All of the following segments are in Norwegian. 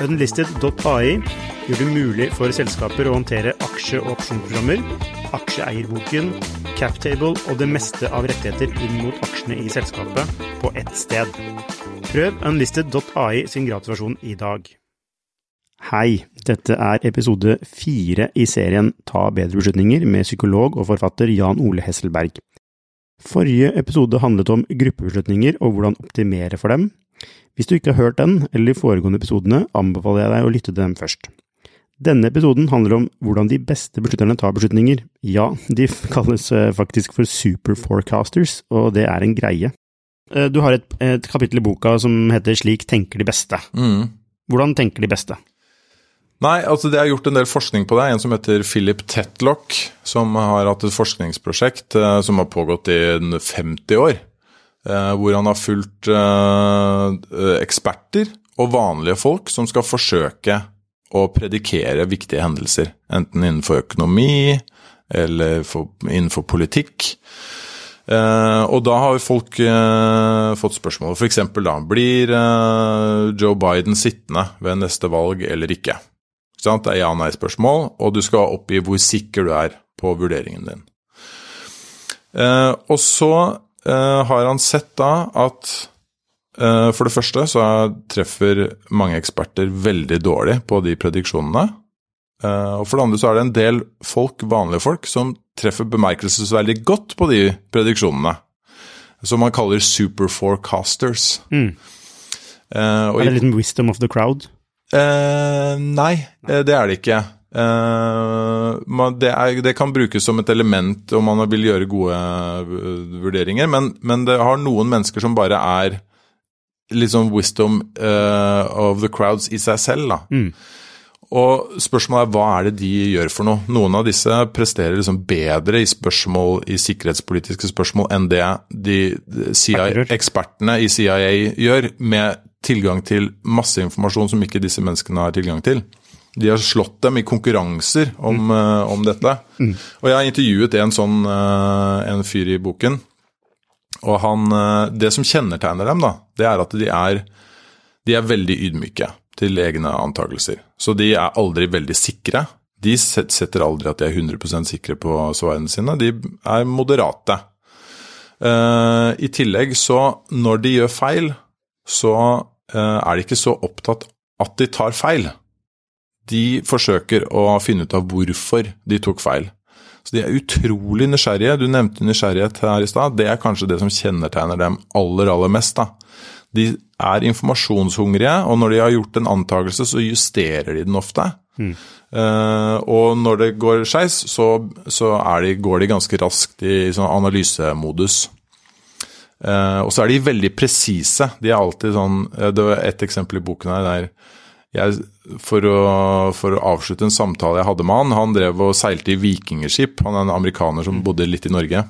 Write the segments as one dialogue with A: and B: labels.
A: Unlisted.ai gjør det mulig for selskaper å håndtere aksje- og opsjonsprogrammer, aksjeeierboken, captable og det meste av rettigheter inn mot aksjene i selskapet på ett sted. Prøv unlisted.ai sin gratulasjon i dag. Hei, dette er episode fire i serien Ta bedre beslutninger med psykolog og forfatter Jan Ole Hesselberg. Forrige episode handlet om gruppebeslutninger og hvordan optimere for dem. Hvis du ikke har hørt den, eller de foregående episodene, anbefaler jeg deg å lytte til dem først. Denne episoden handler om hvordan de beste beslutterne tar beslutninger. Ja, de kalles eh, faktisk for superforecasters, og det er en greie. Eh, du har et, et kapittel i boka som heter Slik tenker de beste.
B: Mm.
A: Hvordan tenker de beste?
B: Nei, altså det er gjort en del forskning på det. En som heter Philip Tetlock, som har hatt et forskningsprosjekt eh, som har pågått i 50 år. Eh, hvor han har fulgt eh, eksperter og vanlige folk som skal forsøke å predikere viktige hendelser. Enten innenfor økonomi eller for, innenfor politikk. Eh, og da har folk eh, fått spørsmål f.eks. da blir eh, Joe Biden sittende ved neste valg eller ikke? Det er ja-nei-spørsmål, og du skal oppgi hvor sikker du er på vurderingen din. Eh, og så eh, har han sett da at eh, for det første så treffer mange eksperter veldig dårlig på de prediksjonene. Og for det andre så er det en del folk, vanlige folk, som treffer bemerkelsesverdig godt på de prediksjonene. Som man kaller superforecasters.
A: Mm. Er det en liten wisdom of the crowd?
B: Eh, nei, eh, det er det ikke. Eh, det, er, det kan brukes som et element om man vil gjøre gode eh, vurderinger, men, men det har noen mennesker som bare er sånn wisdom uh, of the crowds i seg selv. da.
A: Mm.
B: Og spørsmålet er hva er det de gjør for noe? Noen av disse presterer liksom bedre i spørsmål, i sikkerhetspolitiske spørsmål enn det de CIA, ekspertene i CIA gjør, med tilgang til masse informasjon som ikke disse menneskene har tilgang til. De har slått dem i konkurranser om, eh, om dette. Og jeg har intervjuet en sånn uh, en fyr i boken. Og han, uh, det som kjennetegner dem, da, det er at de er, de er veldig ydmyke til egne antakelser. Så de er aldri veldig sikre. De setter aldri at de er 100% sikre på svarene sine. De er moderate. Eh, I tillegg så, når de gjør feil, så eh, er de ikke så opptatt at de tar feil. De forsøker å finne ut av hvorfor de tok feil. Så de er utrolig nysgjerrige. Du nevnte nysgjerrighet her i stad. Det er kanskje det som kjennetegner dem aller, aller mest. da. De er informasjonshungrige, og når de har gjort en antakelse, så justerer de den ofte. Eh, og når det går skeis, så, så de, går de ganske raskt i sånn analysemodus. Uh, og så er de veldig presise. De er alltid sånn eh, Det var ett eksempel i boken her der jeg, for, å, for å avslutte en samtale jeg hadde med han Han drev og seilte i vikingskip. Han er en amerikaner som bodde litt i Norge.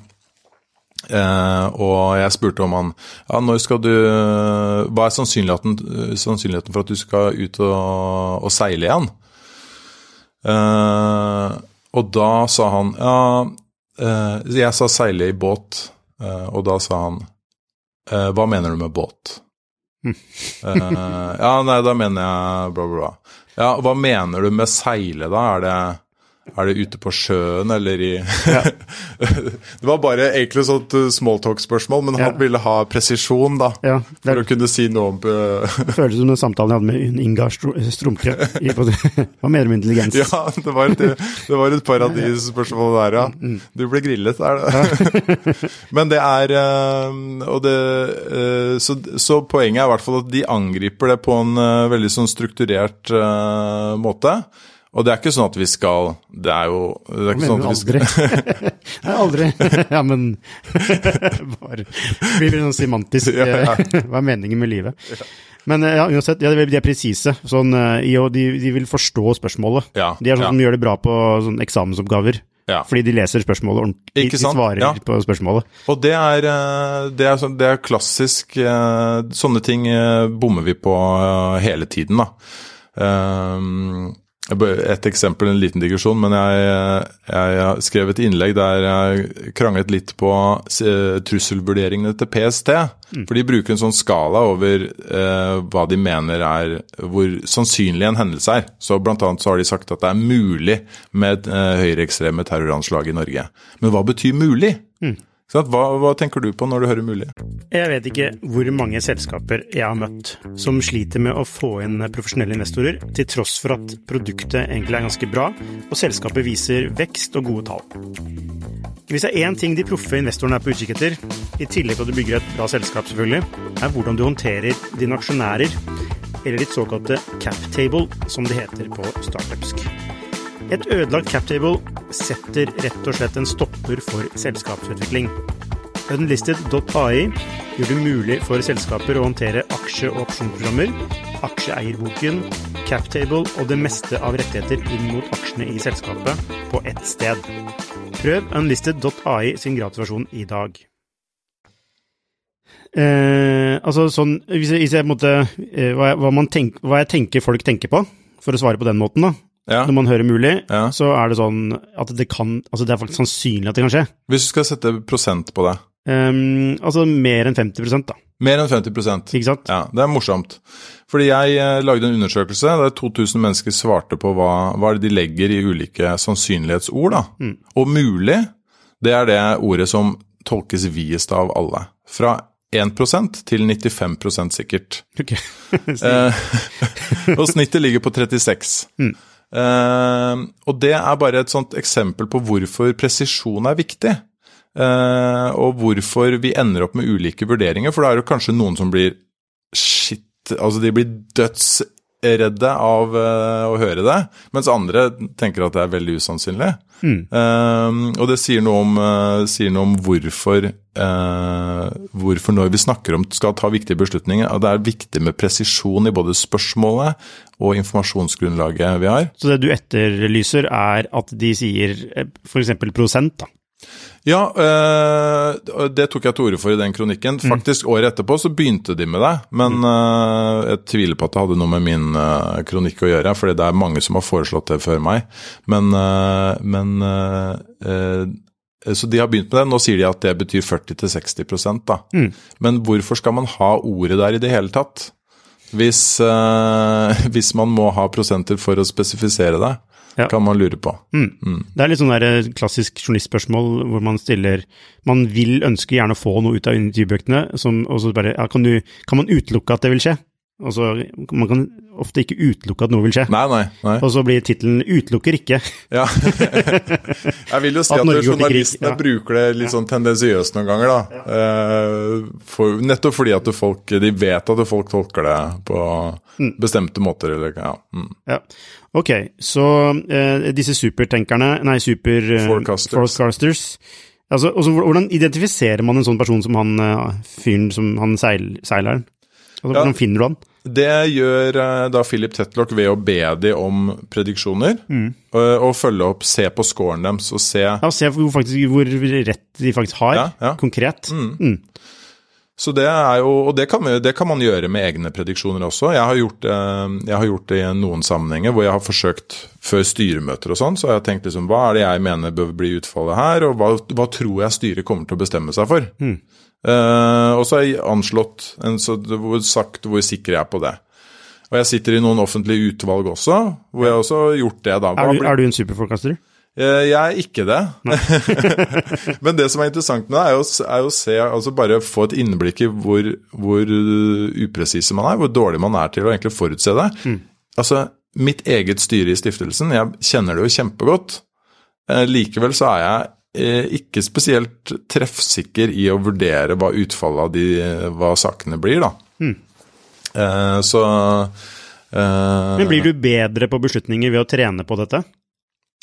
B: Eh, og jeg spurte om han ja, når skal du Hva er sannsynligheten, sannsynligheten for at du skal ut og, og seile igjen? Eh, og da sa han ja, eh, jeg sa seile i båt, eh, og da sa han eh, hva mener du med båt? Eh, ja, nei, da mener jeg bla, bla, bla. Ja, hva mener du med seile, da? Er det, er det ute på sjøen, eller i Det var bare egentlig sånt uh, smalltalk-spørsmål, men
A: Ja.
B: han ville ha presisjon, da.
A: Ja, er,
B: For å kunne si noe om uh,
A: føles som den samtalen jeg hadde med Inga Stro- Strumke. Det var mer om intelligens?
B: Ja, det var, et, det var et par av de spørsmålene der, ja. Du ble grillet, er det? Men det er eh, det eh, så, så poenget er i hvert fall at de angriper det på en eh, veldig sånn strukturert eh, måte. Og det er ikke sånn at vi skal Det er jo det er ikke sånn at vi skal?
A: Nei, aldri. Ja, men bare blir sånn semantisk eh, Hva er meningen med livet? Men eh, ja, uansett, ja, de er presise. Sånn, eh, de, de vil forstå spørsmålet.
B: Ja,
A: De er sånn som gjør det bra på sånn
B: eksamensoppgaver.
A: Fordi de leser spørsmålet ordentlig.
B: Ikke
A: De svarer på spørsmålet.
B: Og det er, det er, det er klassisk Sånne ting bommer vi på hele tiden, da. Um, Et eksempel, en liten digresjon, men jeg, jeg skrev et innlegg der jeg kranglet litt på eh, trusselvurderingene til PST. For de bruker en sånn skala over eh, hva de mener er hvor sannsynlig en hendelse er. Så blant annet så har de sagt at det er mulig med eh, høyreekstreme terroranslag i Norge. Men hva betyr mulig? Sant? Hva, hva tenker du på når du hører mulig?
A: Jeg vet ikke hvor mange selskaper jeg har møtt som sliter med å få inn profesjonelle investorer, til tross for at produktet egentlig er ganske bra, og selskapet viser vekst og gode tall. Hvis det er én ting de proffe investorene er på utkikk etter, i tillegg til at du bygger et bra selskap selvfølgelig, er hvordan du håndterer dine aksjonærer, eller ditt såkalte cap table, som det heter på startupsk. Et ødelagt captable setter rett og slett en stopper for selskapsutvikling. Unlisted.ai gjør det mulig for selskaper å håndtere aksje- og opsjonsprogrammer, aksjeeierboken, captable og det meste av rettigheter inn mot aksjene i selskapet på ett sted. Prøv unlisted.ai sin gratisversjon i dag. Eh, altså sånn, hvis jeg, hvis jeg måtte, eh, hva, jeg, hva, tenk, hva jeg tenker folk tenker på, for å svare på den måten da,
B: Ja.
A: når man hører mulig,
B: Ja.
A: så er det sånn at det kan, altså det er faktisk sannsynlig at det kan skje.
B: Hvis du skal sette prosent på det.
A: Um, altså mer enn 50 da,
B: Mer enn 50
A: ikke sant?
B: Ja, det er morsomt. Fordi jeg eh, lagde en undersøkelse der 2000 mennesker svarte på hva, hva de legger i ulike sannsynlighetsord. da. Og mulig, det er det ordet som tolkes videst av alle. Fra 1% til 95 sikkert.
A: Ok.
B: Eh, og snittet ligger på 36. Eh, og det er bare et sånt eksempel på hvorfor presisjon er viktig. Eh, og hvorfor vi ender opp med ulike vurderinger. For da er det kanskje noen som blir shit Altså de blir dødsredde av eh, å høre det, mens andre tenker at det er veldig usannsynlig. Eh, og det sier noe om, uh, sier noe om hvorfor, uh, hvorfor når vi snakker om skal ta viktige beslutninger, at det er viktig med presisjon i både spørsmålet og informasjonsgrunnlaget vi har.
A: Så det du etterlyser er at de sier f.eks. prosent da.
B: Ja, øh, det tok jeg til orde for i den kronikken. Faktisk året etterpå så begynte de med det, men øh, jeg tviler på at det hadde noe med min øh, kronikk å gjøre, fordi det er mange som har foreslått det før meg. Men, men Så de har begynt med det. Nå sier de at det betyr 40-60 da. Men hvorfor skal man ha ordet der i det hele tatt? Hvis, hvis man må ha prosenter for å spesifisere det,
A: Ja.
B: kan man lure på.
A: Det er litt sånn der eh, klassisk journalistspørsmål hvor man stiller Man vil ønske gjerne å få noe ut av intervjubøkene, som- og så bare ja, kan, du, kan man utelukke at det vil skje? Altså, man kan ofte ikke utelukke at noe vil skje.
B: Nei, nei. nei.
A: Og så blir tittelen 'Utelukker ikke'.
B: Ja. jeg vil jo si
A: At
B: at, journalistene
A: ja.
B: bruker det litt sånn tendensiøst noen ganger, da. Ja. for, nettopp fordi at folk, de vet at folk tolker det på
A: Mm.
B: bestemte måter. Eller, ja. mm.
A: Ja. Ok, så eh, disse supertenkerne, nei, super eh,
B: Forecasters.
A: forecasters altså, også, Hvordan identifiserer man en sånn person som han eh, fyren som han seil, seileren? Altså. Hvordan finner du han?
B: Det gjør eh, da Philip Tetlock ved å be de om prediksjoner.
A: Mm.
B: Og, og følge opp, se på scoren deres og se
A: Ja, Se hvor, faktisk, hvor rett de faktisk har,
B: Ja, ja.
A: konkret. Mm.
B: Så det er jo, og det kan, det kan man gjøre med egne prediksjoner også. Jeg har, gjort, eh, jeg har gjort det i noen sammenhenger hvor jeg har forsøkt før styremøter og sånn, så har jeg tenkt liksom hva er det jeg mener bør bli utfallet her, og hva, hva tror jeg styret kommer til å bestemme seg for. Eh, og så har jeg anslått, en, så, hvor, sagt hvor sikker jeg er på det. Og jeg sitter i noen offentlige utvalg også, hvor jeg også har gjort det. da.
A: Er, du, er du en superforecaster?
B: Eh, Jeg er ikke det. Men det som er interessant nå, er er å se, altså bare få et innblikk i hvor, hvor uh, upresise man er, hvor dårlig man er til å egentlig forutse det. Altså, mitt eget styre i stiftelsen, jeg kjenner det jo kjempegodt. Eh, Likevel så er jeg eh, ikke spesielt treffsikker i å vurdere hva utfallet av de, hva sakene blir, da. Eh, Så eh,
A: Men blir du bedre på beslutninger ved å trene på dette?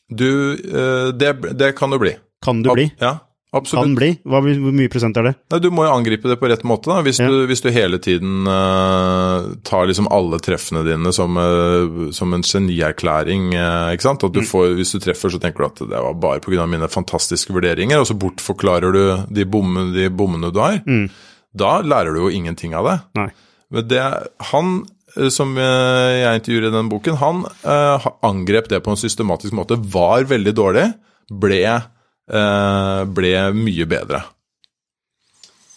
B: Du, eh, det, det kan du bli.
A: Kan du bli?
B: Ja, Absolutt.
A: kan bli? Hva, hvor mye prosent er det?
B: Nei, Du må jo angripe det på rett måte. da. Hvis,
A: Ja.
B: du, hvis du hele tiden uh, tar liksom alle treffene dine som, uh, som en genierklæring. uh, ikke sant? At du får, Hvis du treffer, så tenker du at det var bare pga. mine fantastiske vurderinger, og så bortforklarer du de, bommene, de bommene du har. Da lærer du jo ingenting av det.
A: Nei.
B: Men det, han som eh, jeg intervjuer i den boken, han eh, angrep det på en systematisk måte. Var veldig dårlig, ble, eh, ble mye bedre.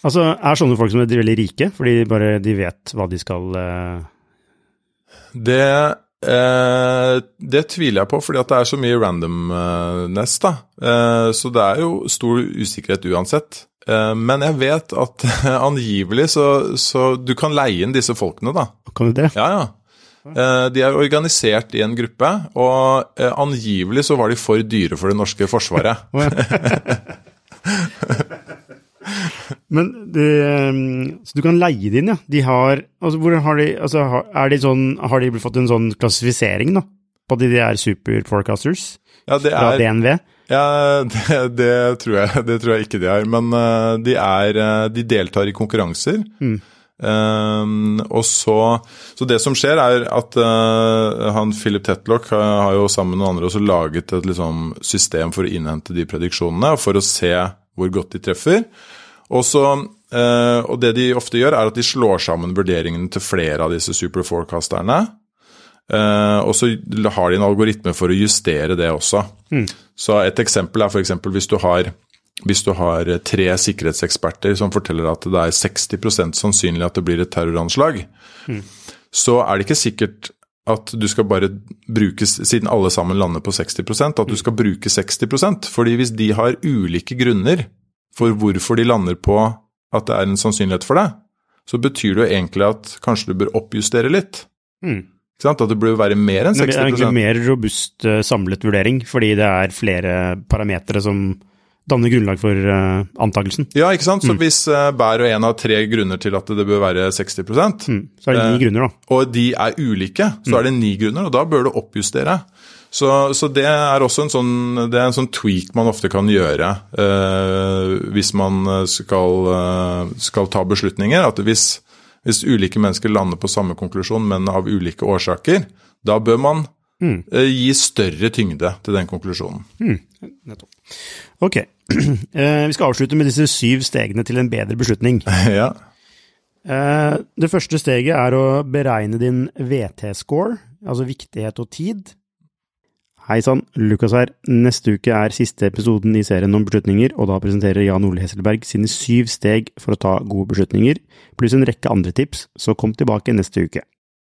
A: Altså, Er sånne folk som er veldig rike, fordi bare de vet hva de skal eh,
B: Det, eh, det tviler jeg på, fordi at det er så mye randomness, da. Eh, så det er jo stor usikkerhet uansett. Eh, men jeg vet at angivelig så, så Du kan leie inn disse folkene, da.
A: Kan du det?
B: Ja, ja. Eh, De er organisert i en gruppe, og eh, angivelig så var de for dyre for det norske forsvaret.
A: Men eh, Så du kan leie det inn, ja. De har altså, hvor har de, altså, er de sånn, har de fått en sånn klassifisering, da? På at de er super forecasters
B: Ja, det
A: fra
B: er,
A: DNV?
B: Ja det, det, tror jeg, det tror jeg ikke de er. Men eh, de, er, eh, de deltar i konkurranser. Um, og så, så det som skjer, er at uh, han Philip Tetlock har, har jo sammen med noen andre også laget et liksom, system for å innhente de prediksjonene, for å se hvor godt de treffer. Og, så, eh, og det de ofte gjør, er at de slår sammen vurderingene til flere av disse superforecasterne. Eh, og så har de en algoritme for å justere det også. Så et eksempel er f.eks. hvis du har hvis du har tre sikkerhetseksperter som forteller at det er 60% sannsynlig at det blir et terroranslag, så er det ikke sikkert at du skal bare bruke, siden alle sammen lander på 60% at du skal bruke 60% fordi hvis de har ulike grunner for hvorfor de lander på at det er en sannsynlighet for det, så betyr det jo egentlig at kanskje du bør oppjustere litt.
A: Mm.
B: At det bør være mer enn
A: Det er
B: 60
A: egentlig mer robust eh, samlet vurdering, fordi det er flere parametere som danner grunnlag for uh, antakelsen.
B: Ja, ikke sant? Så hvis uh, hver og en har tre grunner til at det bør være 60
A: Mm. Så er det ni
B: Eh,
A: grunner, da.
B: og de er ulike, så er det ni grunner, og da bør du oppjustere. Så, så det er også en sånn, det er en sånn tweak man ofte kan gjøre eh, hvis man skal, eh, skal ta beslutninger. At hvis, hvis ulike mennesker lander på samme konklusjon, men av ulike årsaker, da bør man eh, gi større tyngde til den konklusjonen.
A: Nettopp. Ok, Eh, vi skal avslutte med disse syv stegene til en bedre beslutning.
B: ja.
A: Eh, Det første steget er å beregne din VT-score, altså viktighet og tid. Hei sann, Lukas her. Neste uke er siste episoden i serien om beslutninger, og da presenterer Jan Ole Hesselberg sine syv steg for å ta gode beslutninger, pluss en rekke andre tips, så kom tilbake neste uke.